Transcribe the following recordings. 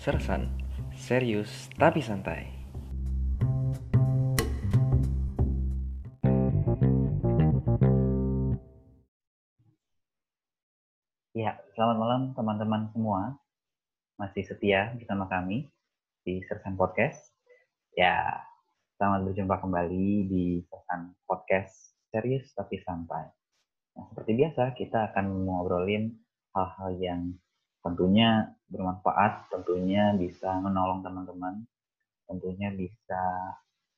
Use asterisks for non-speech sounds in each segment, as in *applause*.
Sersan, serius tapi santai. Ya, selamat malam teman-teman semua. Masih setia bersama kami di Sersan Podcast. Ya, selamat berjumpa kembali di Sersan Podcast serius tapi santai. Nah, seperti biasa, kita akan ngobrolin hal-hal yang tentunya bermanfaat, tentunya bisa menolong teman-teman, tentunya bisa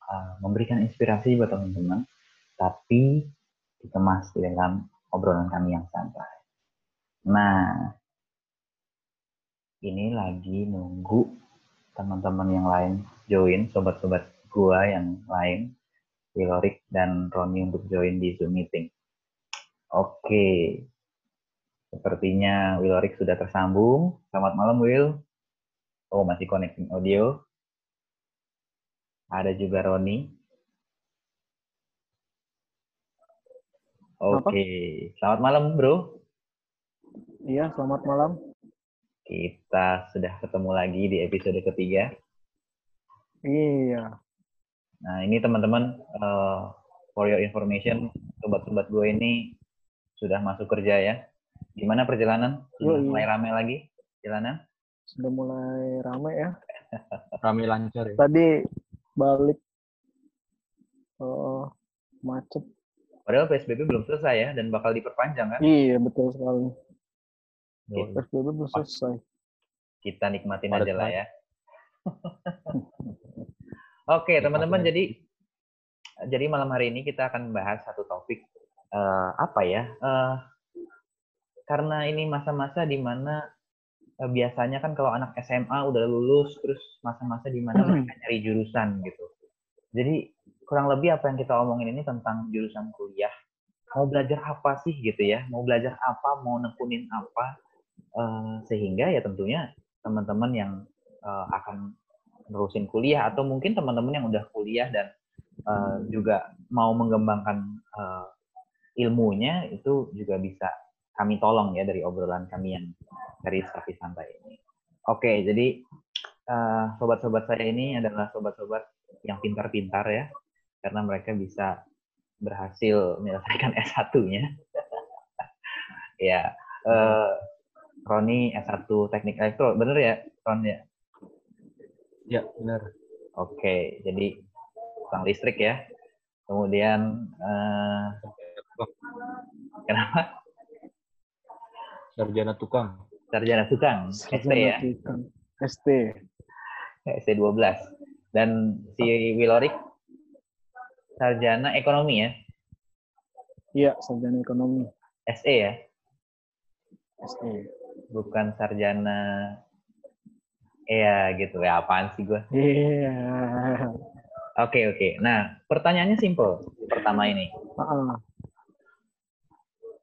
uh, memberikan inspirasi buat teman-teman, tapi dikemas di dalam obrolan kami yang santai. Nah, ini lagi nunggu teman-teman yang lain join, sobat-sobat gua yang lain, Wilorik dan Roni untuk join di Zoom meeting. Oke, sepertinya Wilorik sudah tersambung. Selamat malam, Will. Oh, masih connecting audio. Ada juga Roni. Oke, selamat malam, bro. Iya, selamat malam. Kita sudah ketemu lagi di episode ketiga. Iya. Nah, ini teman-teman, uh, for your information, sobat-sobat gue ini sudah masuk kerja ya. Gimana perjalanan? Sudah Yoi. mulai rame lagi jalanan? Sudah mulai rame ya. *laughs* Rame lancar ya. Tadi balik eh macet. Padahal PSBB belum selesai ya, dan bakal diperpanjang kan? Iya, betul sekali. Gitu. PSBB belum selesai. Kita nikmatin aja lah ya. *laughs* Oke, teman-teman, Nikmatin jadi jadi malam hari ini kita akan membahas satu topik eh, apa ya? Eh, karena ini masa-masa di mana eh, biasanya kan kalau anak SMA udah lulus terus masa-masa di mana mereka nyari jurusan gitu. Jadi kurang lebih apa yang kita omongin ini tentang jurusan kuliah. Mau belajar apa sih gitu ya? Mau belajar apa? Mau nekunin apa? Eh, sehingga ya tentunya teman-teman yang eh, akan nerusin kuliah atau mungkin teman-teman yang udah kuliah dan eh, juga mau mengembangkan eh, ilmunya itu juga bisa kami tolong ya dari obrolan kami yang dari Sapi Santai ini. Oke, jadi eh, sobat-sobat saya ini adalah sobat-sobat yang pintar-pintar ya, karena mereka bisa berhasil menyelesaikan *laughs* S1-nya. *laughs* ya, eh, Roni S1 Teknik Elektro, bener ya, Ron ya? Ya, benar. Oke, jadi tukang listrik ya. Kemudian eh, kenapa? Sarjana tukang. Sarjana tukang, ST Sarjana ya, tukang. ST. ST 12. Dan si Wilorik sarjana ekonomi ya, Iya, sarjana ekonomi. SE ya, ST. bukan sarjana Iya gitu ya apaan sih gue? Iya. Oke oke. Nah pertanyaannya simple. Pertama ini, Ah,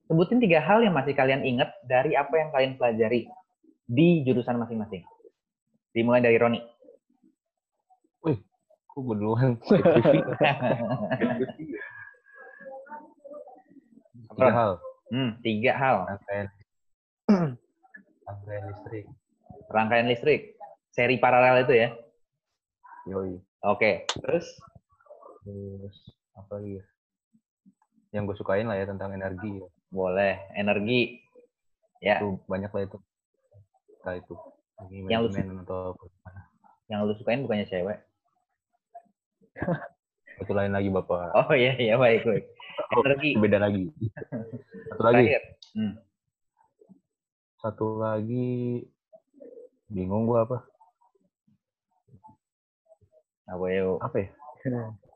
sebutin tiga hal yang masih kalian ingat dari apa yang kalian pelajari di jurusan masing-masing. Dimulai dari Roni. Kok gue duluan? *laughs* Tiga hal. Hmm, tiga hal. Rangkaian. Rangkaian listrik. Rangkaian listrik, seri paralel itu ya. Yoi. Oke. Terus Terus apa lagi ya? Yang gue sukain lah ya tentang energi ya. Boleh energi. Ya, Itu banyak lah itu. Nah itu. Yang lu atau apa. yang lu sukain bukannya cewek? *laughs* Itu lain lagi Bapak. Oh iya iya baik baik. *laughs* Energi. Itu beda lagi. Satu lagi. Terakhir. Hmm. Satu lagi bingung gua apa? Apa yuk? Apa ya? *laughs*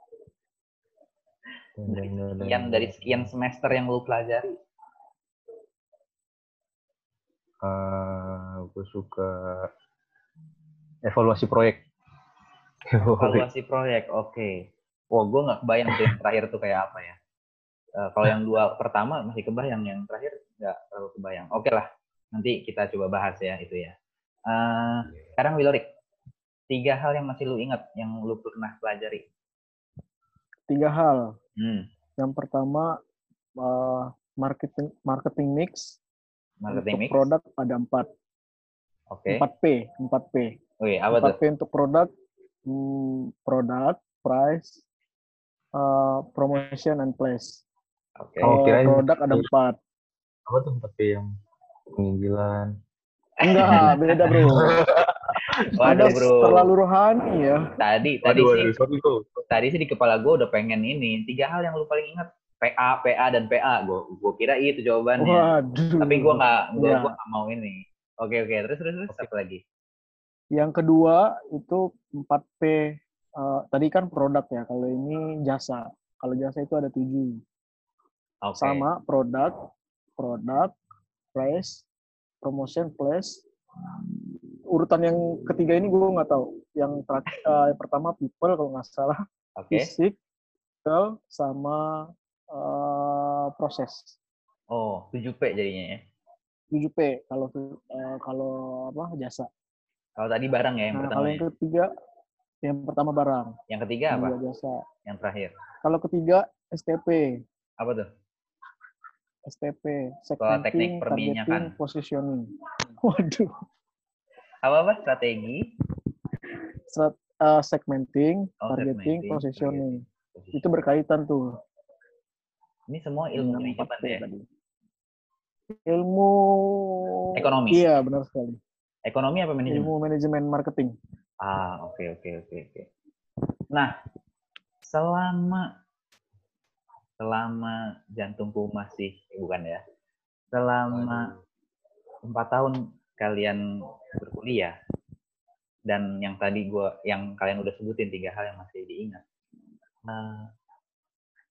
Dari sekian dari sekian semester yang lu pelajari. Eh, gue suka evaluasi proyek. Evaluasi proyek, oke. Wah, gue nggak kebayang tuh yang terakhir tuh kayak apa ya. Eh, kalau yang dua pertama masih kebayang, yang terakhir nggak terlalu kebayang. Oke lah, nanti kita coba bahas ya itu ya. Eh, sekarang Wilorik, tiga hal yang masih lu ingat, yang lu pernah pelajari. Tiga hal. Hmm, Yang pertama eh, marketing marketing mix. marketing Untuk mix. produk ada empat. Oke. Empat P. Empat P. Oke, apa tuh? 4P untuk produk, hmm, produk, price, uh, promotion, and place. Oke. Oh, Kalau kirain- produk ada empat. Apa tuh 4P yang penginjilan? Enggak, beda bro. *laughs* Waduh, bro. terlalu rohani ya. Tadi tadi Waduh, sih waduh, tadi sih di kepala gue udah pengen ini tiga hal yang lu paling ingat PA, PA dan PA. Gue gue kira itu jawabannya. Waduh. Tapi gue nggak gue gua nggak mau ini. Oke oke terus terus terus apa lagi? Yang kedua itu 4P. eh, tadi kan produk ya. Kalau ini jasa. Kalau jasa itu ada tujuh. Oke. Sama produk, produk, price, promotion, place. Urutan yang ketiga ini gue nggak tahu. Yang terakhir, eh, yang pertama people kalau nggak salah. Oke. Fisik, sama eh, proses. Oh 7P jadinya ya. 7P kalau eh, kalau apa jasa. Kalau tadi barang ya yang Nah, pertama. kalau ya. yang ketiga yang pertama barang, Yang ketiga yang apa? jasa. Yang terakhir. Kalau ketiga STP, Apa tuh? STP, teknik segmenting, perminyakan. targeting, positioning. *laughs* Waduh, Apa apa? Strategi. Strat, eh, segmenting, Oh, targeting, segmenting, positioning. targeting, Itu berkaitan tuh. Ini semua ilmu manajemen 4P ya. tadi. Ilmu Ekonomi. Iya, benar sekali. Ekonomi apa manajemen? Ilmu manajemen marketing. Ah, oke oke oke oke. Nah, selama selama jantungku masih eh, bukan ya. Selama empat tahun kalian berkuliah dan yang tadi gua yang kalian udah sebutin tiga hal yang masih diingat. Nah,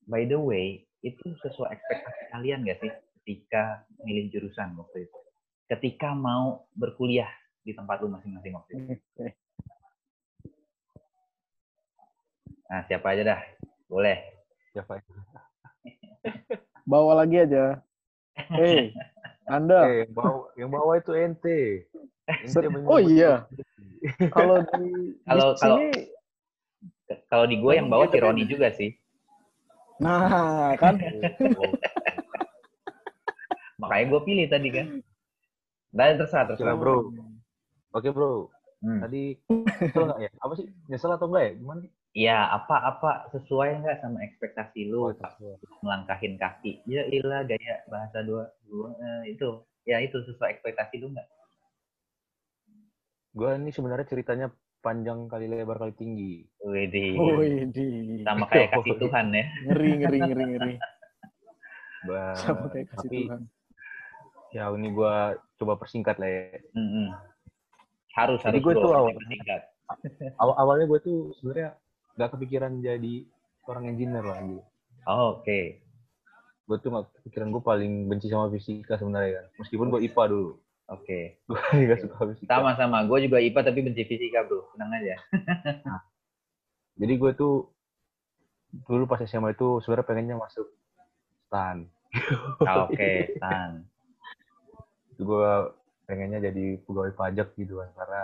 by the way, itu sesuai ekspektasi kalian gak sih ketika milih jurusan waktu itu? Ketika mau berkuliah di tempat lu masing-masing waktu itu? Nah, siapa aja dah. Boleh. Siapa itu? Bawa lagi aja. *laughs* Hei, Anda. Eh, yang bawa, yang bawa itu ente. Oh iya. *laughs* Kalau di, Kalau- di sini, Kalau di gue yang bawa si Roni juga sih. nah *laughs* kan, Makanya gue pilih tadi kan. Dan terserah, terserah. bro. Oke bro, Hmm. tadi nyesel nggak ya? Apa sih? Nyesel atau enggak ya? Gimana? sih? Iya, apa-apa sesuai nggak sama ekspektasi lu Oh, melangkahin kaki? Ya ilah gaya bahasa dua, dua eh, itu. Ya itu sesuai ekspektasi lu nggak? Gue ini sebenarnya ceritanya panjang kali lebar kali tinggi. Widih. wih di Sama kayak kasih Tuhan ya. ngeri ngeri ngeri ngeri. *laughs* Ba- Sama kayak kasih tapi Tuhan. ya ini gue coba persingkat lah ya. Mm-mm. Harus Jadi harus gue tuh awal-. *laughs* Awal awalnya gue tuh sebenarnya nggak kepikiran jadi seorang engineer lah gitu. Oh, Oke. Gue tuh nggak kepikiran gue paling benci sama fisika sebenarnya kan. Meskipun gue IPA dulu. Oke. Gue *laughs* nggak suka fisika. Sama-sama. Gue juga IPA tapi benci fisika bro. Tenang aja. *laughs* Jadi gue tuh dulu pas SMA itu sebenarnya pengennya masuk stan. *laughs* Oke, Tan. Itu gue pengennya jadi pegawai pajak gitu kan karena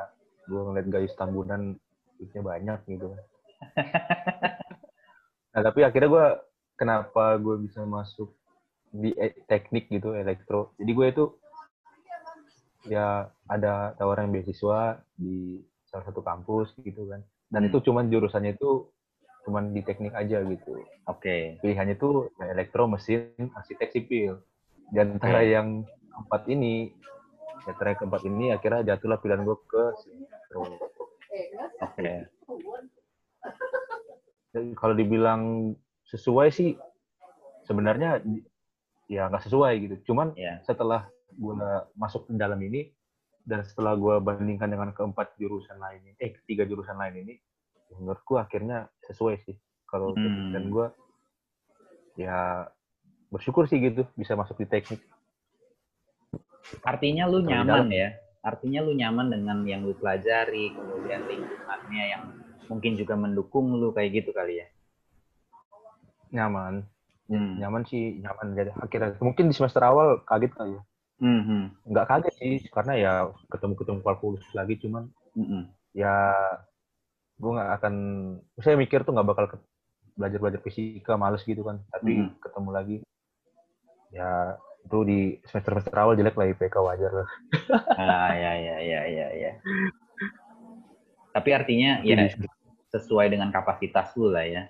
gue ngeliat gaji tambunan duitnya banyak gitu kan. *laughs* nah tapi akhirnya gue kenapa gue bisa masuk di e- teknik gitu elektro. Jadi gue itu ya ada tawaran beasiswa di salah satu kampus gitu kan. Dan Hmm. itu cuman jurusannya itu cuman di teknik aja gitu. Oke. Pilihannya itu ya elektro, mesin, arsitek sipil. Di antara Oke. yang empat ini, di antara yang keempat ini akhirnya jatuhlah pilihan gue ke elektro. Oke. Dan kalau dibilang sesuai sih sebenarnya ya nggak sesuai gitu. Cuman Ya. setelah gue masuk ke dalam ini dan setelah gue bandingkan dengan keempat jurusan lain ini, eh tiga jurusan lain ini, ya menurutku akhirnya sesuai sih. Kalau Hmm. dan gue ya bersyukur sih gitu bisa masuk di teknik. Artinya lu nyaman dalam. ya. Artinya lu nyaman dengan yang lu pelajari, kemudian lingkungannya yang mungkin juga mendukung lu kayak gitu kali ya. Nyaman, Hmm. nyaman sih nyaman. Jadi akhirnya mungkin di semester awal kaget kali ya. Hmm, hmm, Nggak kaget sih karena ya ketemu-ketemu kalkulus lagi cuman hmm, hmm. ya gue nggak akan saya mikir tuh nggak bakal ke- belajar belajar fisika males gitu kan tapi Mhm. ketemu lagi ya itu di semester semester awal jelek lah IPK wajar lah *laughs* Ah, ya, ya, ya, ya, ya. Tapi artinya ya sesuai dengan kapasitas lu lah ya.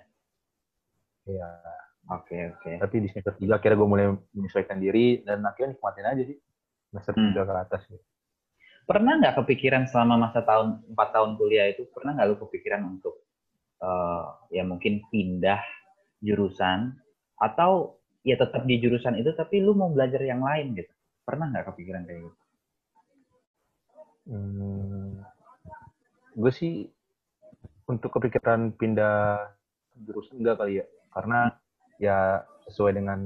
Iya. Oke, oke. Tapi di semester 3 akhirnya gue mulai menyesuaikan diri dan akhirnya nikmatin aja sih. Semester Hmm. 3 ke atas. Gitu. Pernah nggak kepikiran selama masa tahun 4 tahun kuliah itu pernah nggak lu kepikiran untuk eh, ya mungkin pindah jurusan atau ya tetap di jurusan itu tapi lu mau belajar yang lain gitu? Pernah nggak kepikiran kayak gitu? Hmm, gue sih untuk kepikiran pindah jurusan enggak kali ya. Karena ya sesuai dengan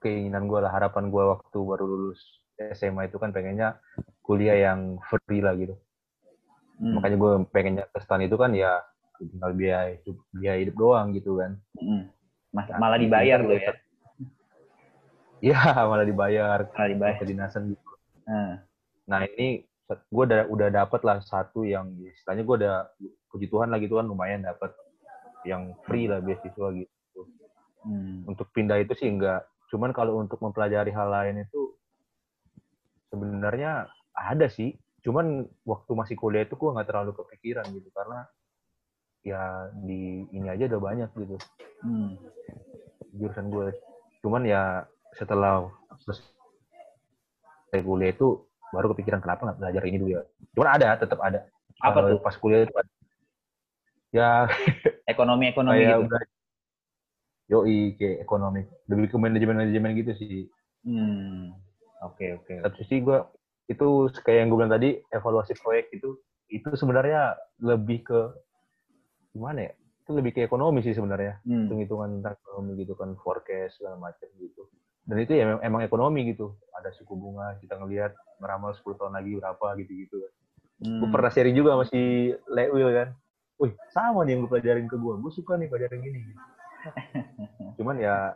keinginan gue lah, harapan gue waktu baru lulus SMA itu kan pengennya kuliah yang free lah gitu. Hmm. Makanya gue pengennya ke stan itu kan ya tinggal biaya hidup, biaya hidup doang gitu kan. Mm. Mas- Nah, malah dibayar kan lo ya. Iya *laughs* malah dibayar Malah dibayar. kedinasan gitu. Nah, Nah ini gue udah udah dapet lah satu yang istilahnya gue udah puji Tuhan lah gitu kan lumayan dapet yang free lah beasiswa gitu. hmm. Untuk pindah itu sih enggak. Cuman kalau untuk mempelajari hal lain itu sebenarnya ada sih. Cuman waktu masih kuliah itu gue nggak terlalu kepikiran gitu karena ya di ini aja udah banyak gitu Hmm. jurusan gue. Cuman ya setelah selesai kuliah itu baru kepikiran kenapa nggak belajar ini dulu ya. Cuman ada, tetap ada. Apa tuh? Pas kuliah itu ada. Ya Ekonomi-ekonomi kayak gitu. udah yoi kayak ekonomi. Lebih ke manajemen-manajemen gitu sih. Hmm. Oke, oke. Satu sisi gue itu kayak yang gue bilang tadi evaluasi proyek itu itu sebenarnya lebih ke gimana ya? Itu lebih ke ekonomi sih sebenarnya. Hmm. hitung-hitungan tentang ekonomi gitu kan forecast segala macam gitu dan itu ya emang, emang ekonomi gitu ada suku bunga kita ngelihat meramal 10 tahun lagi berapa gitu gitu kan Hmm. gue pernah sharing juga sama si Lewil kan wih sama nih yang gue pelajarin ke gue gue suka nih pelajaran gini *laughs* cuman ya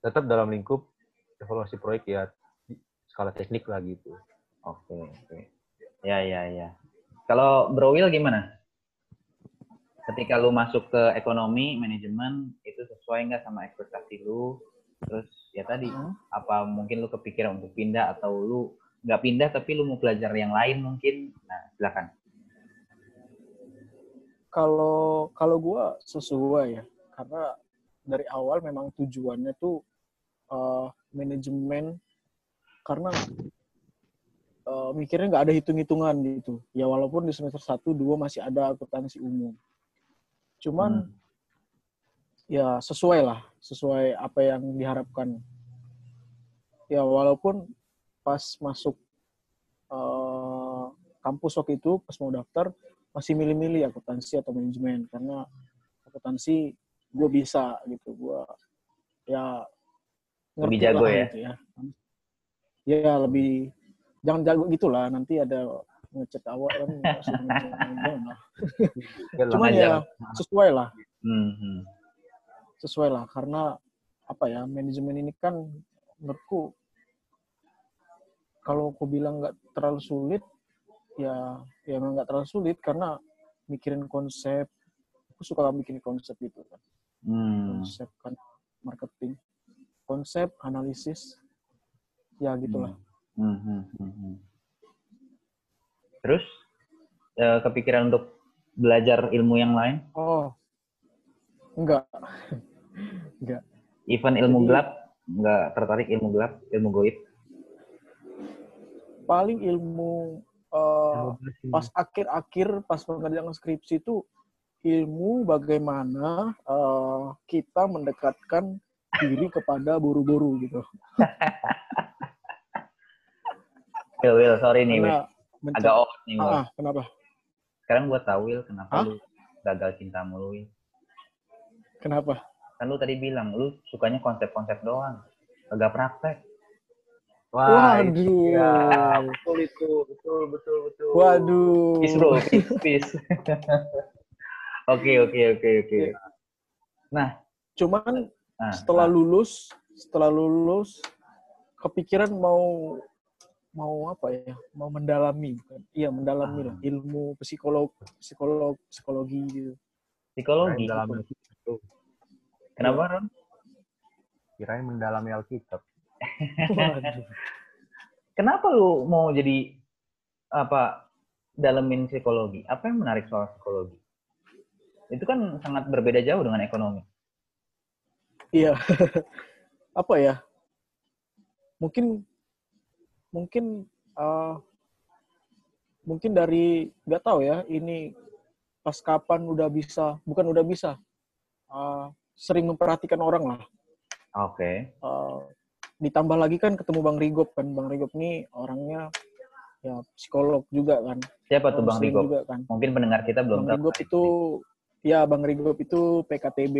tetap dalam lingkup evaluasi proyek ya skala teknik lah gitu Oke, oke. Ya, ya, ya. Kalau Bro Will gimana? Ketika lu masuk ke ekonomi, manajemen, itu sesuai nggak sama ekspektasi lu? Terus ya tadi, Hmm. apa mungkin lu kepikiran untuk pindah atau lu nggak pindah tapi lu mau belajar yang lain mungkin? Nah, silakan. Kalau kalau gua sesuai ya, karena dari awal memang tujuannya tuh eh, manajemen karena eh, mikirnya nggak ada hitung-hitungan gitu. Ya walaupun di semester 1 2 masih ada akuntansi umum. Cuman Hmm. ya sesuai lah, sesuai apa yang diharapkan. Ya walaupun pas masuk eh, kampus waktu itu pas mau daftar masih milih-milih akuntansi atau manajemen karena akuntansi gue bisa gitu gue ya Lebih jago ya? gitu ya ya lebih jangan jago gitulah nanti ada ngechat awal kan. Ya, cuman aja. ya sesuai lah Hmm, hmm. sesuai lah karena apa ya manajemen ini kan menurutku kalau aku bilang nggak terlalu sulit ya ya memang nggak terlalu sulit karena mikirin konsep aku suka bikin konsep itu kan Hmm. konsep kan marketing konsep analisis ya gitulah Hmm, hmm, hmm, hmm. Terus eh, kepikiran untuk belajar ilmu yang lain? oh enggak enggak *laughs* Even ilmu Jadi- gelap? Nggak tertarik ilmu gelap, ilmu goib? paling ilmu eh, pas akhir-akhir pas pengerjaan skripsi itu ilmu bagaimana eh, kita mendekatkan diri kepada buru-buru gitu. *laughs* Will, Will, sorry nih, Will. Menca- Agak off nih, Will. ah, kenapa? Sekarang gue tahu, Will, kenapa Hah? lu gagal cinta mulu, Will. Kenapa? Kan lu tadi bilang, lu sukanya konsep-konsep doang. Agak praktek. Wah, itu Waduh. ya, betul itu, betul, betul, betul. Waduh. Peace, bro. Peace, peace. *laughs* Oke, oke, oke, oke. Cuman Nah, setelah nah. lulus, setelah lulus kepikiran mau mau apa ya? Mau mendalami, bukan? Iya, mendalami lah ilmu psikolog, psikolog, psikologi gitu. psikologi. Mendalami. Kenapa, Ron? Kirain mendalami Alkitab. Waduh. Kenapa lu mau jadi apa dalemin psikologi. Apa yang menarik soal psikologi? Itu kan sangat berbeda jauh dengan ekonomi. Iya. *laughs* apa ya? Mungkin mungkin uh, mungkin dari nggak tahu ya ini pas kapan udah bisa bukan udah bisa uh, sering memperhatikan orang lah Oke. Uh, ditambah lagi kan ketemu bang Rigop kan bang Rigop ini orangnya ya psikolog juga kan Siapa tuh Bang sering Rigo? juga kan Mungkin pendengar kita belum bang tahu. Rigop itu ya bang Rigop itu PKTB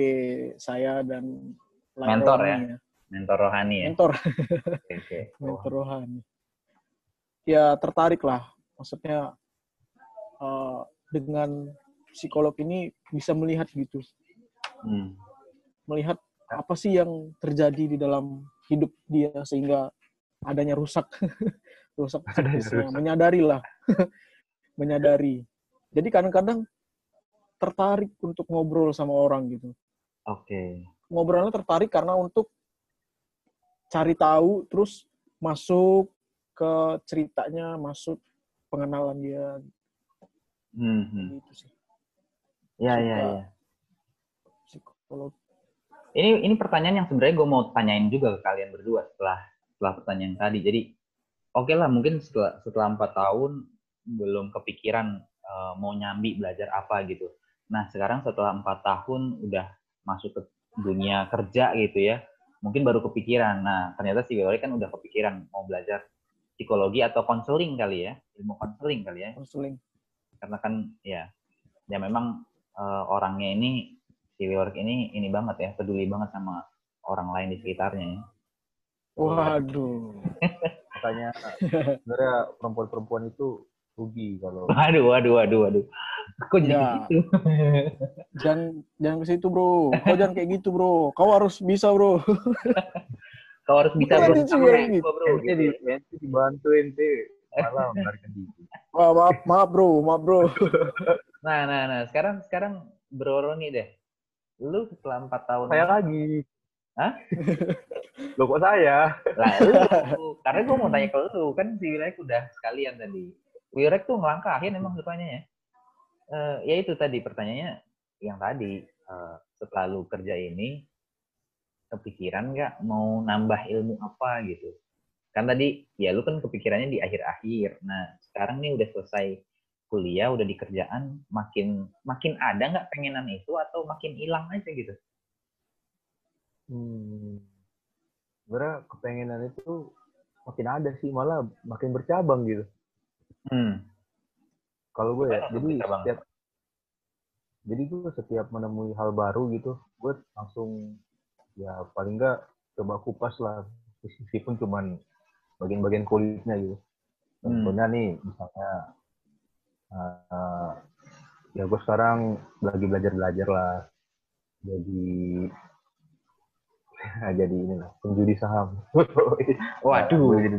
saya dan Mentor orangnya. mentor rohani ya. mentor Oke, oke. *laughs* mentor rohani ya tertarik lah maksudnya uh, dengan psikolog ini bisa melihat gitu Hmm. melihat apa sih yang terjadi di dalam hidup dia sehingga adanya rusak *laughs* rusak psikisnya. menyadari lah *laughs* menyadari jadi kadang-kadang tertarik untuk ngobrol sama orang gitu Oke. ngobrolnya tertarik karena untuk cari tahu terus masuk ke ceritanya masuk pengenalan dia Hmm, hmm. gitu sih Ya, ya, ya. psikolog Ini ini pertanyaan yang sebenarnya gue mau tanyain juga ke kalian berdua setelah setelah pertanyaan tadi. Jadi oke lah mungkin setelah setelah empat tahun belum kepikiran eh, mau nyambi belajar apa gitu. Nah sekarang setelah empat tahun udah masuk ke dunia kerja gitu ya, mungkin baru kepikiran. Nah ternyata si Willy kan udah kepikiran mau belajar psikologi atau konseling kali ya, ilmu konseling kali ya konseling karena kan ya ya memang eh, orangnya ini si Wilwork ini ini banget ya peduli banget sama orang lain di sekitarnya ya. waduh *laughs* Makanya *laughs* sebenarnya perempuan-perempuan itu rugi kalau Waduh, waduh, waduh, waduh. Kok jadi Ya. gitu? *laughs* jangan jangan ke situ bro kau jangan kayak gitu bro kau harus bisa bro Kau harus bisa bro gitu. bro. ente di ente dibantuin ente malah melarikan diri. Wah, maaf maaf bro maaf bro Nah, nah, nah. Sekarang, sekarang Bro Roni deh. Lu setelah empat tahun. Saya lagi. Hah? *laughs* Loh kok saya? Lah, lu. *laughs* Karena gue mau tanya ke lu. Kan si Wilek udah sekalian tadi. Wilek tuh ngelangkahin emang rupanya ya. Eh, ya itu tadi pertanyaannya yang tadi. eh, setelah lu kerja ini, kepikiran nggak mau nambah ilmu apa gitu? Kan tadi, ya lu kan kepikirannya di akhir-akhir. Nah, sekarang nih udah selesai kuliah, udah di kerjaan, makin makin ada nggak pengenan itu atau makin hilang aja gitu? Hmm. Sebenarnya kepengenan itu makin ada sih, malah makin bercabang gitu. Hmm. Kalau gue ya, jadi bercabang? setiap jadi gue setiap menemui hal baru gitu, gue langsung ya paling enggak coba kupas lah, meskipun cuman bagian-bagian kulitnya gitu. Hmm. Contohnya nih, misalnya eh, ya gue sekarang lagi belajar-belajar lah, jadi *laughs* jadi ini lah penjudi saham. *laughs* Waduh. Jadi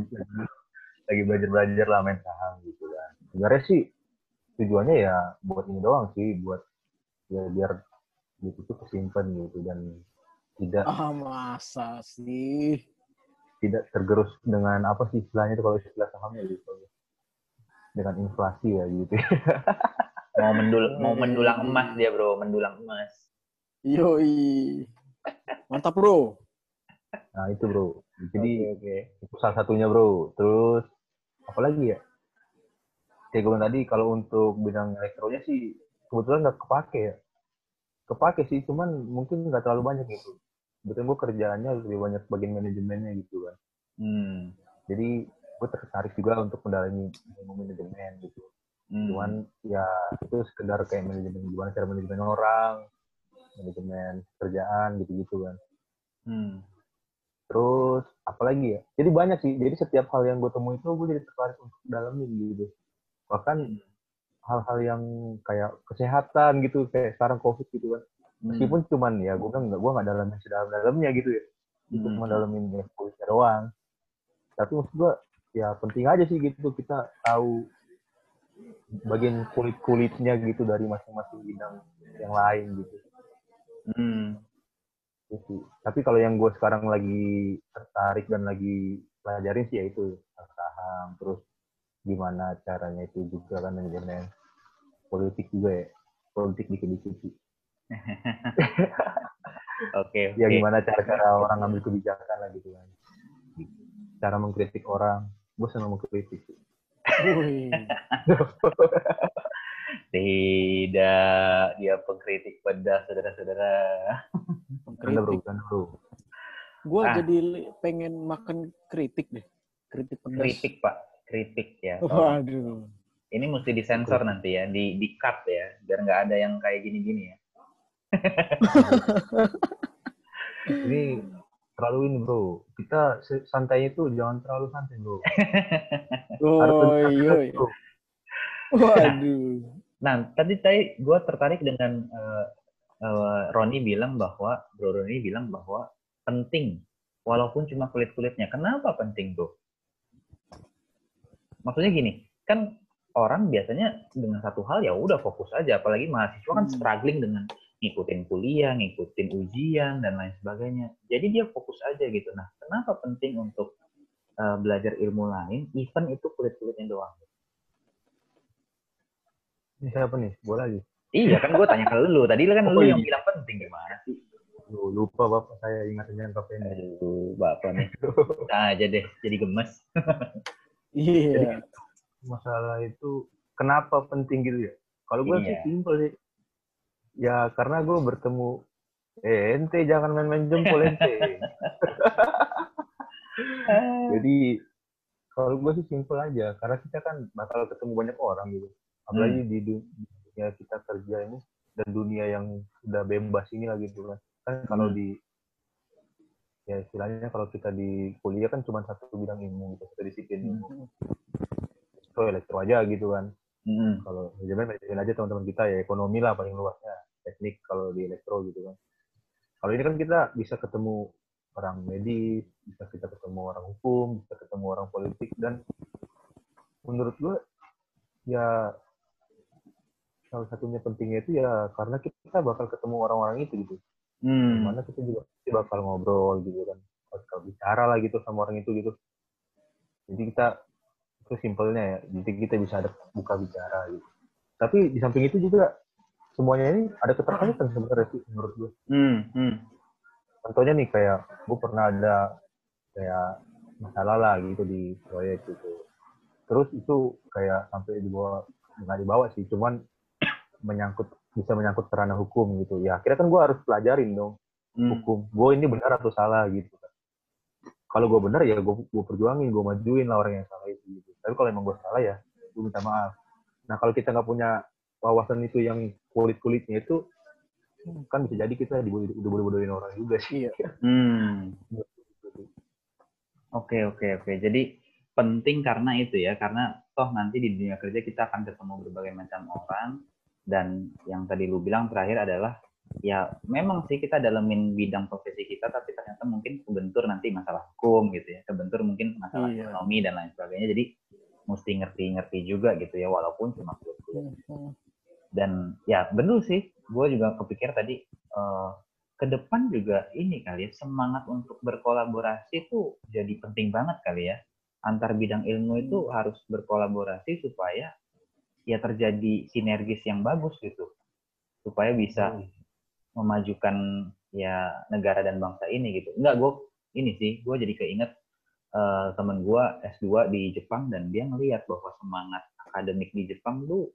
lagi belajar-belajar lah main saham gitu kan. Sebenarnya sih tujuannya ya buat ini doang sih, buat ya biar gitu tuh kesimpan gitu dan tidak ah masa sih tidak tergerus dengan apa sih istilahnya itu kalau istilah sahamnya gitu dengan inflasi ya gitu. *laughs* Mau mendul mau mendulang emas dia bro mendulang emas. Yoi. Mantap bro. Nah itu bro. Jadi oke itu salah satunya bro. Terus apa lagi ya? Kayak gue tadi kalau untuk bidang elektronya sih kebetulan nggak kepake ya. Kepake sih cuman mungkin nggak terlalu banyak gitu. Betul gue kerjaannya lebih banyak bagian manajemennya gitu kan. Hmm. jadi gue tertarik juga untuk mendalami ilmu manajemen gitu. Hmm. cuman ya itu sekedar kayak manajemen gimana cara manajemen orang manajemen kerjaan gitu-gitu kan. Hmm. terus apalagi ya? Jadi banyak sih. Jadi setiap hal yang gue temui itu gue jadi tertarik untuk dalamin gitu. Bahkan hal-hal yang kayak kesehatan gitu kayak sekarang covid gitu kan. Hmm. meskipun cuman ya gue kan nggak gue nggak dalamin sedalam-dalamnya gitu ya. Itu Hmm. cuma dalamin ya kulitnya doang. Tapi maksud gue ya penting aja sih gitu kita tahu bagian kulit kulitnya gitu dari masing-masing bidang yang lain gitu. Hmm. Gitu. Tapi kalau yang gue sekarang lagi tertarik dan lagi pelajarin sih ya itu saham, terus gimana caranya itu juga kan manajemen politik juga ya politik dikit-dikit sih. *laughs* Oke, ya gimana cara-cara orang ngambil kebijakan lah gitu kan. Cara mengkritik orang gue senang mengkritik. *laughs* Tidak, dia pengkritik pedas, saudara-saudara. Bercanda bro. Gue Ah. jadi pengen makan kritik deh. Kritik pedas. Kritik, Pak. Kritik ya. Oh. *laughs* Tolong. Waduh. Ini mesti disensor nanti ya, di di cut ya, biar nggak ada yang kayak gini-gini ya. *laughs* Ini terlalu ini bro. Kita santai itu jangan terlalu santai bro. *laughs* Harus Oh iya. iya. bro. Waduh. Nah, tadi tadi gue tertarik dengan eh, eh, Roni bilang bahwa Bro Roni bilang bahwa penting walaupun cuma kulit-kulitnya. Kenapa penting, Bro? Maksudnya gini, kan orang biasanya dengan satu hal ya udah fokus aja, apalagi mahasiswa kan Hmm. struggling dengan ngikutin kuliah, ngikutin ujian dan lain sebagainya. Jadi dia fokus aja gitu. Nah, kenapa penting untuk eh, belajar ilmu lain, even itu kulit-kulitnya doang? Ini siapa nih? Gue lagi. Iya kan gue tanya ke lu, tadi kan Oh, lu iya. yang bilang penting gimana sih? Lu lupa bapak saya ingatnya yang kapan Aduh, bapak nih. *laughs* Nah, aja deh, jadi gemes. Iya. Masalah itu kenapa penting gitu ya? Kalau gue sih Iya. simpel sih. Ya karena gue bertemu eh ente jangan main-main jempol ente. *laughs* Jadi kalau gue sih simpel aja karena kita kan bakal ketemu banyak orang gitu. Apalagi di du- dunia kita kerja ini dan dunia yang udah bebas ini lagi gitu kan. Kan kalau Hmm. di ya istilahnya kalau kita di kuliah kan cuma satu bidang ilmu gitu, satu disiplin ilmu. So elektro aja gitu kan. Mm-mm. Kalau manajemen manajemen aja teman-teman kita ya ekonomi lah paling luasnya. Teknik kalau di elektro gitu kan. Kalau ini kan kita bisa ketemu orang medis, bisa kita ketemu orang hukum, bisa ketemu orang politik dan menurut gue ya salah satunya pentingnya itu ya karena kita bakal ketemu orang-orang itu gitu. Hmm. Di mana kita juga pasti bakal ngobrol gitu kan. Bakal bicara lah gitu sama orang itu gitu. Jadi kita itu simpelnya ya. Jadi kita bisa ada buka bicara gitu. Tapi di samping itu juga semuanya ini ada keterkaitan sebenarnya sih menurut gue. Hmm. Hmm. Contohnya nih kayak gue pernah ada kayak masalah lah gitu di proyek gitu. Terus itu kayak sampai dibawa nggak dibawa sih, cuman menyangkut bisa menyangkut kerana hukum gitu. Ya akhirnya kan gue harus pelajarin dong Hmm. hukum. Gue ini benar atau salah gitu. Kalau gue benar ya gue gue perjuangin, gue majuin lah orang yang salah itu. Gitu. Tapi kalau emang gue salah ya gue minta maaf. Nah kalau kita nggak punya wawasan itu yang kulit kulitnya itu kan bisa jadi kita dibodoh bodohin orang juga sih. Iya. *laughs* Hmm. Oke, oke, oke. Jadi penting karena itu ya, karena toh nanti di dunia kerja kita akan ketemu berbagai macam orang dan yang tadi lu bilang terakhir adalah ya memang sih kita dalemin bidang profesi kita tapi ternyata mungkin kebentur nanti masalah hukum gitu ya, kebentur mungkin masalah Iya. ekonomi dan lain sebagainya. Jadi mesti ngerti-ngerti juga gitu ya walaupun cuma kuliah. Hmm. dan ya betul sih. Gue juga kepikir tadi eh, ke depan juga ini kali ya semangat untuk berkolaborasi itu jadi penting banget kali ya. Antar bidang ilmu itu harus berkolaborasi supaya ya terjadi sinergis yang bagus gitu. Supaya bisa memajukan ya negara dan bangsa ini gitu enggak gue ini sih gue jadi keinget eh, temen gue S2 di Jepang dan dia ngelihat bahwa semangat akademik di Jepang tuh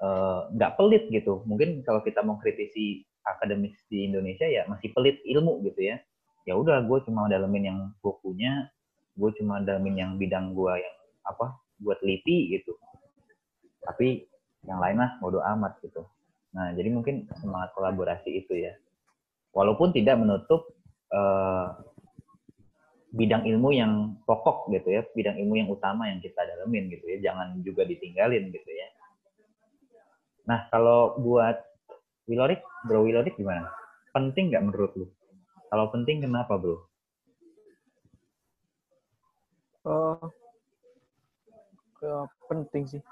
eh, nggak pelit gitu. Mungkin kalau kita mau kritisi akademis di Indonesia ya masih pelit ilmu gitu ya. Ya udah, gue cuma dalemin yang gue punya, gue cuma dalemin yang bidang gue yang apa, buat teliti gitu. Tapi yang lain mah bodo amat gitu. Nah, jadi mungkin semangat kolaborasi itu ya. Walaupun tidak menutup eh, bidang ilmu yang pokok gitu ya, bidang ilmu yang utama yang kita dalemin gitu ya, jangan juga ditinggalin gitu ya. Nah, kalau buat Wilorik, Bro Wilorik gimana? Penting nggak menurut lu? Kalau penting kenapa, Bro? Eh, ya, penting sih.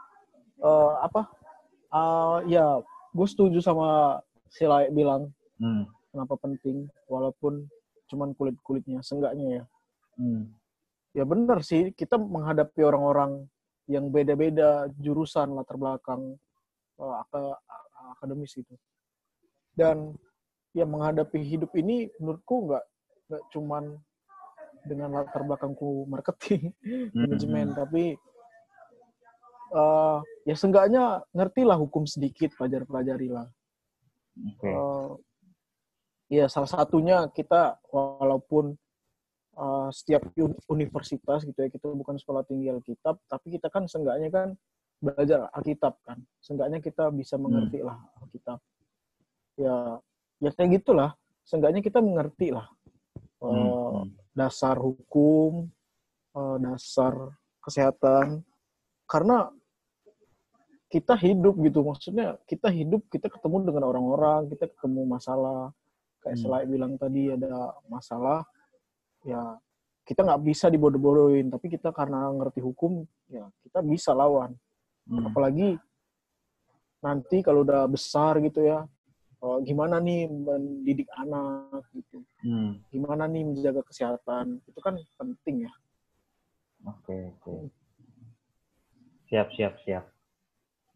Eh, apa? Eh, ya, gue setuju sama si Lai bilang Hmm. kenapa penting, walaupun cuman kulit-kulitnya, seenggaknya ya. Hmm. Ya benar sih, kita menghadapi orang-orang yang beda-beda jurusan latar belakang uh, ak- akademis itu. Dan ya menghadapi hidup ini menurutku nggak nggak cuman dengan latar belakangku marketing, *laughs* manajemen, tapi uh, ya seenggaknya ngertilah hukum sedikit, pelajar-pelajarilah. Oke. Uh, ya salah satunya kita walaupun uh, setiap un- universitas gitu ya kita bukan sekolah tinggi Alkitab tapi kita kan seenggaknya kan belajar Alkitab kan seenggaknya kita bisa mengerti lah Alkitab ya ya kayak gitulah seenggaknya kita mengerti lah uh, Hmm. dasar hukum uh, dasar kesehatan karena kita hidup gitu maksudnya kita hidup kita ketemu dengan orang-orang kita ketemu masalah kayak Hmm. Selai bilang tadi ada masalah ya kita nggak bisa dibodoh-bodohin tapi kita karena ngerti hukum ya kita bisa lawan Hmm. apalagi nanti kalau udah besar gitu ya eh, gimana nih mendidik anak gitu Hmm. gimana nih menjaga kesehatan itu kan penting ya Oke, oke. Siap, siap, siap.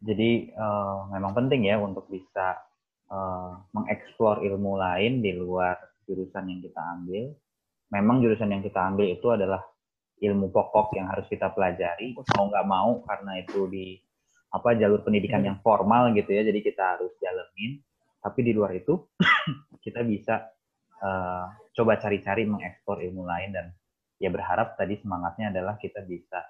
Jadi eh, memang penting ya untuk bisa eh, mengeksplor ilmu lain di luar jurusan yang kita ambil. Memang jurusan yang kita ambil itu adalah ilmu pokok yang harus kita pelajari. Mau nggak mau karena itu di apa jalur pendidikan yang formal gitu ya. Jadi kita harus jalanin. Tapi di luar itu *coughs* kita bisa eh, coba cari-cari mengeksplor ilmu lain dan ya berharap tadi semangatnya adalah kita bisa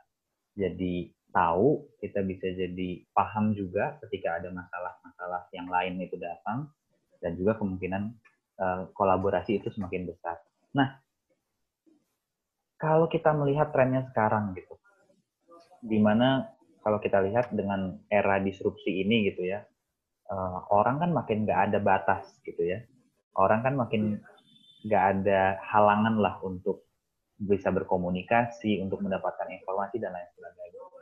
jadi tahu, kita bisa jadi paham juga ketika ada masalah-masalah yang lain itu datang dan juga kemungkinan eh, kolaborasi itu semakin besar. Nah, kalau kita melihat trennya sekarang gitu, di mana kalau kita lihat dengan era disrupsi ini gitu ya, eh, orang kan makin nggak ada batas gitu ya, orang kan makin nggak ada halangan lah untuk bisa berkomunikasi, untuk mendapatkan informasi dan lain sebagainya.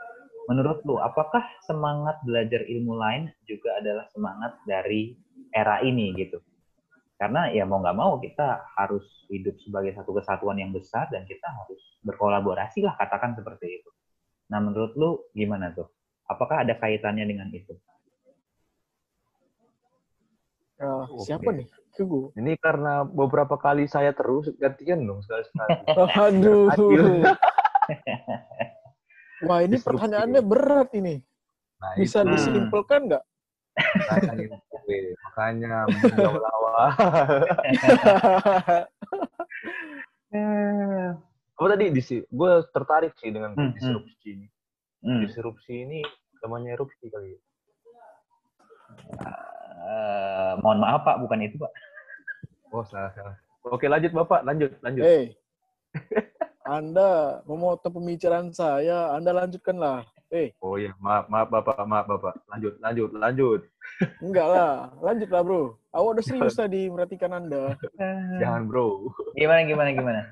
Menurut lu, apakah semangat belajar ilmu lain juga adalah semangat dari era ini gitu? Karena ya mau nggak mau kita harus hidup sebagai satu kesatuan yang besar dan kita harus berkolaborasi lah katakan seperti itu. Nah menurut lu gimana tuh? Apakah ada kaitannya dengan itu? Oke. siapa nih Kugu Ini karena beberapa kali saya terus gantian dong sekali-sekali. *laughs* aduh Akhirnya. *laughs* wah ini Disrupsi. pertanyaannya berat ini Nah, bisa itu. disimpulkan nggak Makanya, makanya menjawab awal. Apa tadi di gue tertarik sih dengan Hmm, hmm. disrupsi ini. Hmm. Disrupsi ini namanya erupsi kali ya. Eh, mohon maaf Pak, bukan itu Pak. Oh salah salah. Oke lanjut bapak, lanjut lanjut. Hei, Anda memotong pembicaraan saya, Anda lanjutkanlah. Eh, Oh iya maaf maaf bapak maaf bapak. Lanjut lanjut lanjut. enggak lah, lanjutlah bro. Awak udah serius tadi merhatikan Anda. *laughs* Jangan bro. Gimana gimana gimana?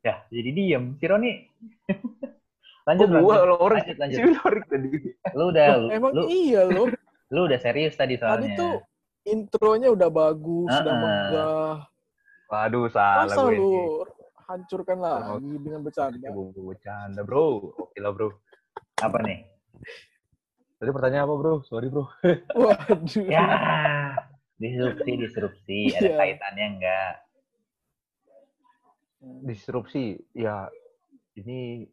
Ya, jadi diem. Si Roni. *laughs* lanjut, Oh, gua lanjut. kalau orang lanjut, lanjut. tadi. Lu udah lu, Emang lu, iya loh, lu udah serius tadi tadi soalnya. tuh intronya udah bagus, Ah, udah ah. megah. Waduh salah Masa gue lu ini. hancurkan lagi dengan bercanda? Bercanda bro. Oke lah bro. Apa nih? Tadi pertanyaan apa bro? Sorry bro. *laughs* Waduh. Ya, disrupsi, disrupsi. Ada Iya. kaitannya enggak? Disrupsi ya ini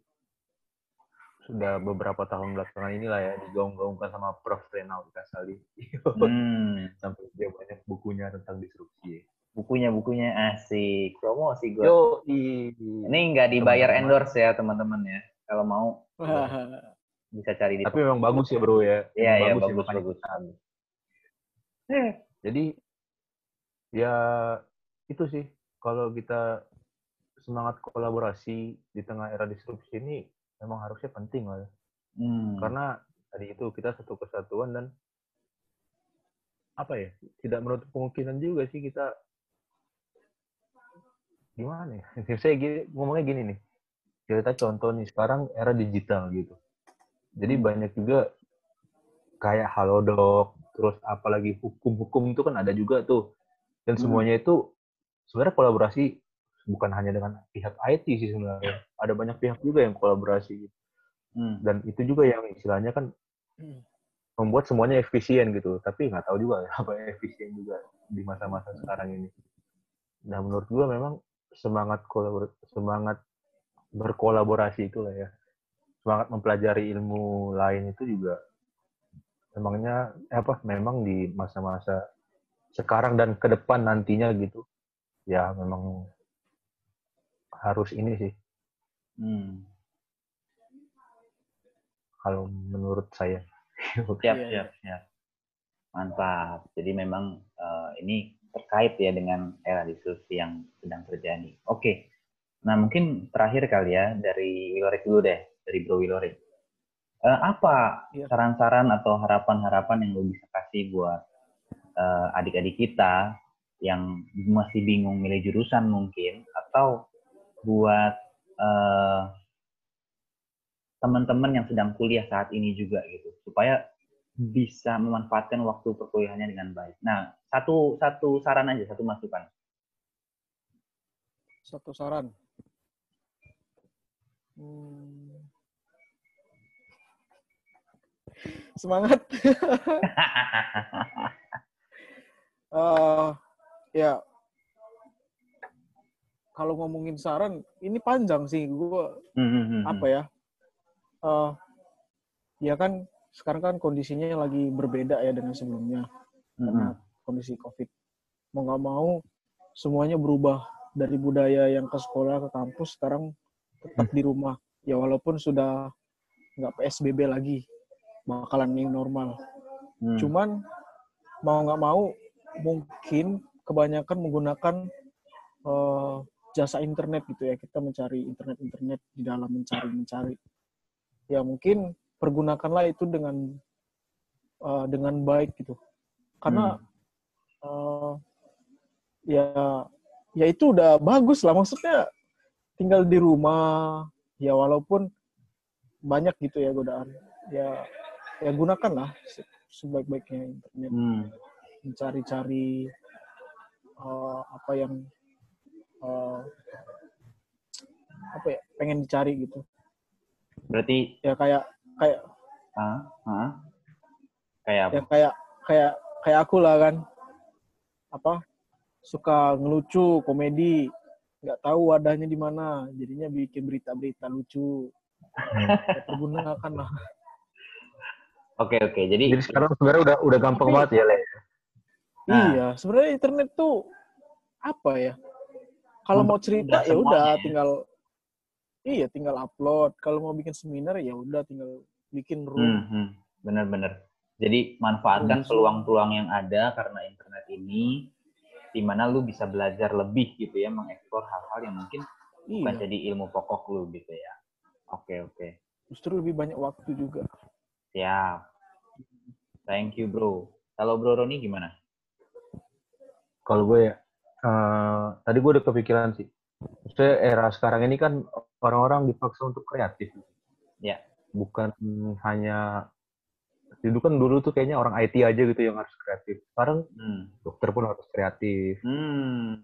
sudah beberapa tahun belakangan inilah ya digaung-gaungkan sama Prof. Renaud Kasali. *laughs* Hmm, Sampai dia banyak bukunya tentang disrupsi. Ya. bukunya bukunya asik. Promosi gue. Yo, i, Ini nggak dibayar Teman-teman. endorse ya teman-teman ya. Kalau mau *laughs* bisa cari di tapi memang bagus ya bro ya. Iya, iya, ya, bagus, bagus. kita- Jadi ya itu sih kalau kita semangat kolaborasi di tengah era disrupsi ini memang harusnya penting lah ya. Hmm. Karena tadi itu kita satu kesatuan dan apa ya tidak menutup kemungkinan juga sih kita gimana ya *laughs* saya gini, ngomongnya gini nih kita contoh nih sekarang era digital gitu jadi banyak juga kayak halodoc terus apalagi hukum-hukum itu kan ada juga tuh dan Hmm. semuanya itu sebenarnya kolaborasi bukan hanya dengan pihak IT sih sebenarnya. Ada banyak pihak juga yang kolaborasi. gitu. Hmm. Dan itu juga yang istilahnya kan Hmm. membuat semuanya efisien gitu. Tapi nggak tahu juga *laughs* apa efisien juga di masa-masa sekarang ini. Nah menurut gua memang semangat kolabor semangat berkolaborasi itu lah ya. Semangat mempelajari ilmu lain itu juga emangnya eh, apa memang di masa-masa sekarang dan ke depan nantinya gitu ya memang harus ini sih Hmm. kalau menurut saya Siap, Iya, siap, siap. Mantap. Jadi memang eh, ini terkait ya dengan era diskusi yang sedang terjadi. Oke. Nah, mungkin terakhir kali ya dari Wilorik dulu deh, dari Bro Wilorik. Eh, apa Iya. saran-saran atau harapan-harapan yang lo bisa kasih buat eh, adik-adik kita yang masih bingung milih jurusan mungkin atau buat eh, teman-teman yang sedang kuliah saat ini juga gitu supaya bisa memanfaatkan waktu perkuliahannya dengan baik. Nah, satu satu saran aja, satu masukan. Satu saran. Hmm. Semangat. *laughs* Eh, ya, kalau ngomongin saran, ini panjang sih. Gue Hmm, hmm, hmm, apa ya? eh ya kan sekarang kan kondisinya lagi berbeda ya dengan sebelumnya hmm, karena kondisi COVID. Mau nggak mau semuanya berubah dari budaya yang ke sekolah ke kampus sekarang tetap di rumah. Ya walaupun sudah nggak PSBB lagi, bakalan yang normal. hmm. Cuman mau nggak mau mungkin kebanyakan menggunakan eh, jasa internet gitu ya. Kita mencari internet-internet di dalam mencari-mencari. Ya mungkin pergunakanlah itu dengan eh, dengan baik gitu. Karena eh, ya ya itu udah bagus lah. Maksudnya tinggal di rumah ya walaupun banyak gitu ya godaan. Ya ya gunakanlah se- sebaik-baiknya internet Hmm. mencari-cari eh, apa yang eh, apa ya pengen dicari gitu Berarti ya kayak kayak ah, ah. kayak apa? ya kayak kayak kayak aku lah kan apa suka ngelucu komedi nggak tahu wadahnya di mana jadinya bikin berita-berita lucu *laughs* pergunakan lah Oke, oke. Jadi, jadi sekarang sebenarnya udah udah gampang Tapi- banget ya le Nah. iya sebenarnya internet tuh apa ya kalau mau cerita ya udah ya. tinggal iya tinggal upload kalau mau bikin seminar ya udah tinggal bikin room Hmm, hmm. benar-benar. Jadi manfaatkan peluang-peluang yang ada karena internet ini, di mana lu bisa belajar lebih gitu ya, mengeksplor hal-hal yang mungkin bukan iya jadi ilmu pokok lu gitu ya. Oke, oke. justru lebih banyak waktu juga Siap. Thank you, bro. Kalau bro Roni gimana? kalau gue ya eh, tadi gue udah kepikiran sih Maksudnya era sekarang ini kan orang-orang dipaksa untuk kreatif Ya. bukan hanya itu kan dulu tuh kayaknya orang IT aja gitu yang harus kreatif sekarang Hmm. dokter pun harus kreatif Hmm.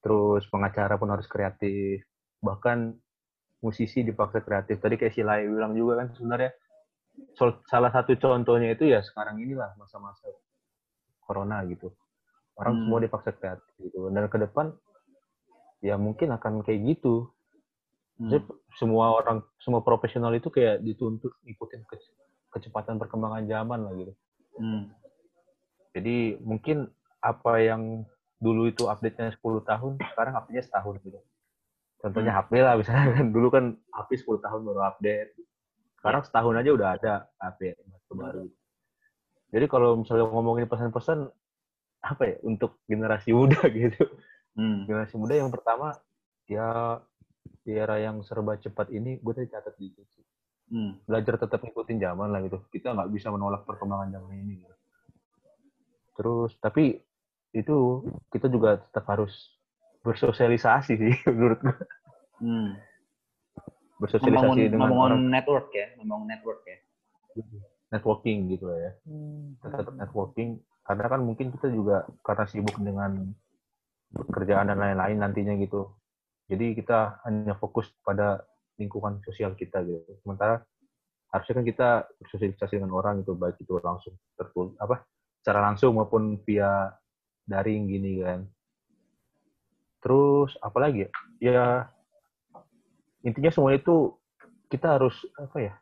terus pengacara pun harus kreatif bahkan musisi dipaksa kreatif tadi kayak si Lai bilang juga kan sebenarnya salah satu contohnya itu ya sekarang inilah masa-masa corona gitu orang Hmm. semua dipaksa kreatif gitu dan ke depan ya mungkin akan kayak gitu Hmm. Jadi semua orang semua profesional itu kayak dituntut ikutin ke- kecepatan perkembangan zaman lah gitu Hmm. jadi mungkin apa yang dulu itu update-nya 10 tahun, sekarang update-nya setahun gitu. Contohnya HP lah misalnya kan dulu kan HP 10 tahun baru update. Sekarang setahun aja udah ada HP terbaru. Jadi kalau misalnya ngomongin pesan-pesan apa ya untuk generasi muda *laughs* gitu. Hmm. Generasi muda yang pertama ya di era yang serba cepat ini gue tadi catat dikit sih. Hmm. Belajar tetap ngikutin zaman lah gitu. Kita nggak bisa menolak perkembangan zaman ini. Gitu. Terus tapi itu kita juga tetap harus bersosialisasi sih *laughs* menurut gue. Hmm. Bersosialisasi Membangun, dengan membangun orang network ya, membangun network ya. networking gitu lah ya. Hmm. Tetap networking karena kan mungkin kita juga karena sibuk dengan pekerjaan dan lain-lain nantinya gitu. Jadi kita hanya fokus pada lingkungan sosial kita gitu. Sementara harusnya kan kita bersosialisasi dengan orang gitu, baik itu langsung tertul apa secara langsung maupun via daring gini kan. Terus apa lagi ya? Ya intinya semua itu kita harus apa ya?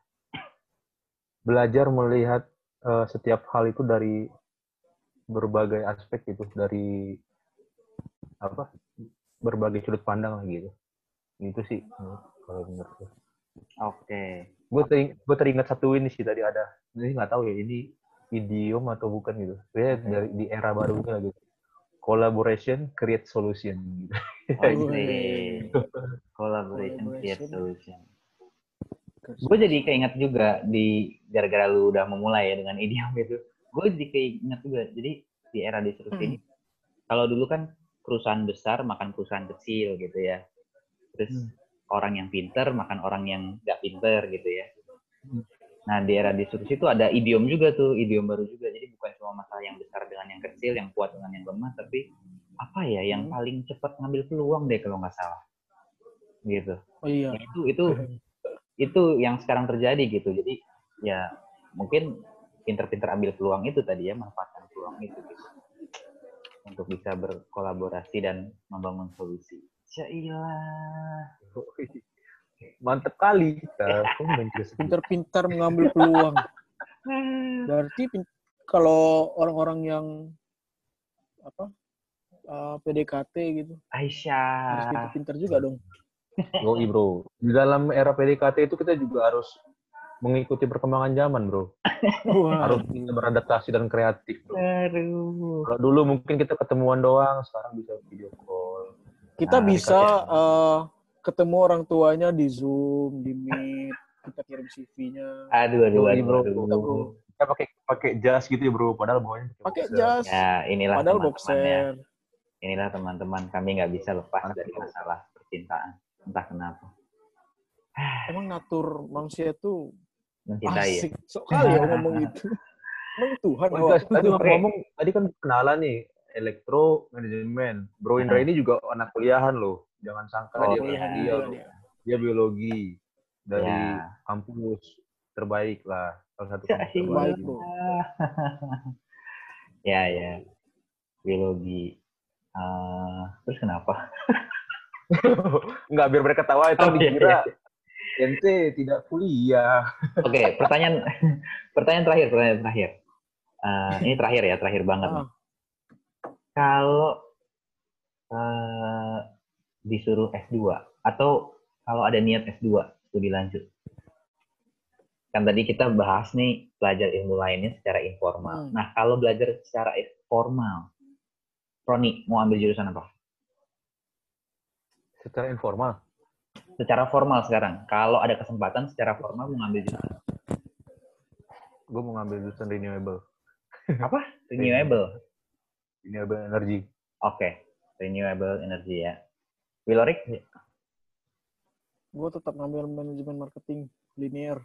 Belajar melihat eh, setiap hal itu dari berbagai aspek gitu, dari apa? berbagai sudut pandang lah gitu. Gitu sih kalau menurut gue. Oke. Gue tering, gue teringat satu ini sih tadi ada. Ini nggak tahu ya ini idiom atau bukan gitu. Kayaknya dari di era baru ini lagi. Collaboration create solution gitu. Oke. *laughs* Collaboration create Collaboration. solution. Gue jadi keinget juga di gara-gara lu udah memulai ya dengan *laughs* idiom itu. Gue jadi keinget juga. Jadi di era disrupsi ini, kalau dulu kan perusahaan besar makan perusahaan kecil gitu ya. Terus Hmm. orang yang pinter makan orang yang nggak pinter gitu ya. Hmm. Nah di era disrupsi itu ada idiom juga tuh, idiom baru juga. Jadi bukan cuma masalah yang besar dengan yang kecil, yang kuat dengan yang lemah, tapi apa ya yang Hmm. paling cepat ngambil peluang deh kalau nggak salah. Gitu Oh iya. Ya, itu itu itu yang sekarang terjadi gitu jadi ya mungkin pinter-pinter ambil peluang itu tadi ya manfaatkan peluang itu gitu untuk bisa berkolaborasi dan membangun solusi Syailah. Mantep kali kita. *laughs* Pintar-pintar mengambil peluang. *laughs* Berarti kalau orang-orang yang apa eh, PDKT gitu harus Aisyah pintar-pintar juga dong. Yoi bro. Di dalam era PDKT itu kita juga harus mengikuti perkembangan zaman bro. *laughs* Wah, Harus bisa beradaptasi dan kreatif bro. aduh Kalau dulu mungkin kita ketemuan doang, sekarang bisa video call. kita Nah, bisa dekat eh, ketemu orang tuanya di Zoom, di Meet, kita kirim CV-nya. aduh aduh aduh, bro. aduh. Kita pakai pakai jas gitu ya bro, padahal bawahnya Pakai jas, ya inilah padahal teman-teman ya boxer. inilah teman-teman kami nggak bisa lepas dari itu. masalah percintaan entah kenapa Emang natur manusia tuh mencintai ya asik. Sok kali ya ngomong itu. Emang Tuhan Oh, guys, tadi ngomong tadi kan kenalan nih elektro manajemen. Bro Indra Hmm. ini juga anak kuliahan loh. Jangan sangka Oh, dia iya. dia, dia. dia biologi dari Ya. kampus terbaik lah. Salah satu Ya, kampus iya. terbaik. *laughs* Ya ya biologi Eh, terus kenapa *laughs* Enggak biar mereka tahu itu Oh, iya, dikira iya. Ente tidak kuliah. oke pertanyaan *laughs* pertanyaan terakhir pertanyaan terakhir Eh, ini terakhir ya terakhir banget nih. Ah. kalau eh, disuruh S2 atau kalau ada niat S2 studi lanjut kan tadi kita bahas nih belajar ilmu lainnya secara informal Hmm. nah kalau belajar secara formal Roni mau ambil jurusan apa Secara informal. Secara formal sekarang. Kalau ada kesempatan secara formal mau ngambil jurusan Gue mau ngambil jurusan renewable. apa? *laughs* Renewable. Renewable energy. oke. Renewable energy ya. Wilorik? Gue tetap ngambil manajemen marketing linear.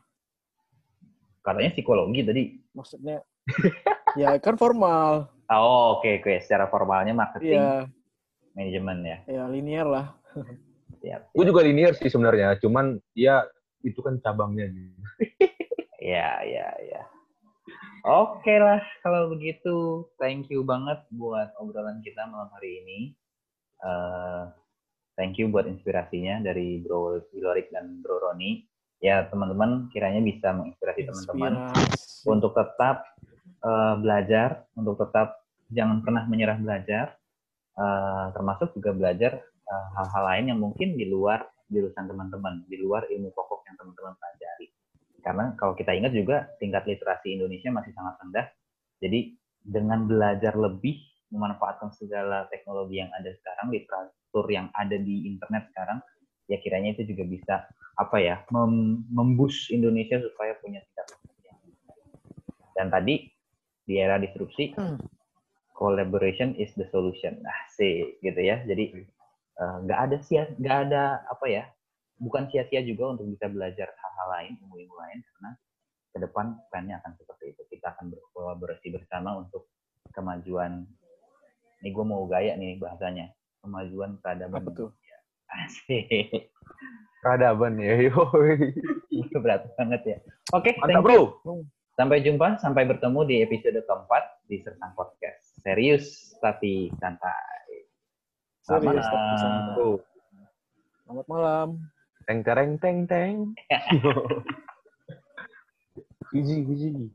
katanya psikologi tadi. Maksudnya *laughs* ya kan formal. oh oke oke. Secara formalnya marketing. Iya, manajemen ya. Ya linear lah. *laughs* siap Gue juga linear sih sebenarnya, cuman ya itu kan cabangnya. Gitu. ya ya ya oke lah kalau begitu thank you banget buat obrolan kita malam hari ini. Eh, thank you buat inspirasinya dari Bro Wilorik dan Bro Roni. Ya teman-teman kiranya bisa menginspirasi teman-teman untuk tetap eh, belajar, untuk tetap jangan pernah menyerah belajar, eh, termasuk juga belajar hal-hal lain yang mungkin di luar jurusan teman-teman, di luar ilmu pokok yang teman-teman pelajari. Karena kalau kita ingat juga tingkat literasi Indonesia masih sangat rendah, jadi dengan belajar lebih memanfaatkan segala teknologi yang ada sekarang, literatur yang ada di internet sekarang, ya kiranya itu juga bisa apa ya mem Indonesia supaya punya tingkat yang. Dan tadi di era disrupsi, Hmm. collaboration is the solution. Nah, sih gitu ya. Jadi Eh, nggak uh, ada sia nggak ada apa ya bukan sia-sia juga untuk bisa belajar hal-hal lain ilmu-ilmu lain karena ke depan plannya akan seperti itu. Kita akan berkolaborasi bersama untuk kemajuan ini gue mau gaya nih bahasanya kemajuan peradaban. Apa tuh? Ya, peradaban ya berat banget ya. Oke okay, thank bro. You. sampai jumpa sampai bertemu di episode keempat di Sertang Podcast. Serius tapi santai. Sorry, Selamat malam. Selamat malam. Teng tereng teng teng. *laughs* Gigi gigi.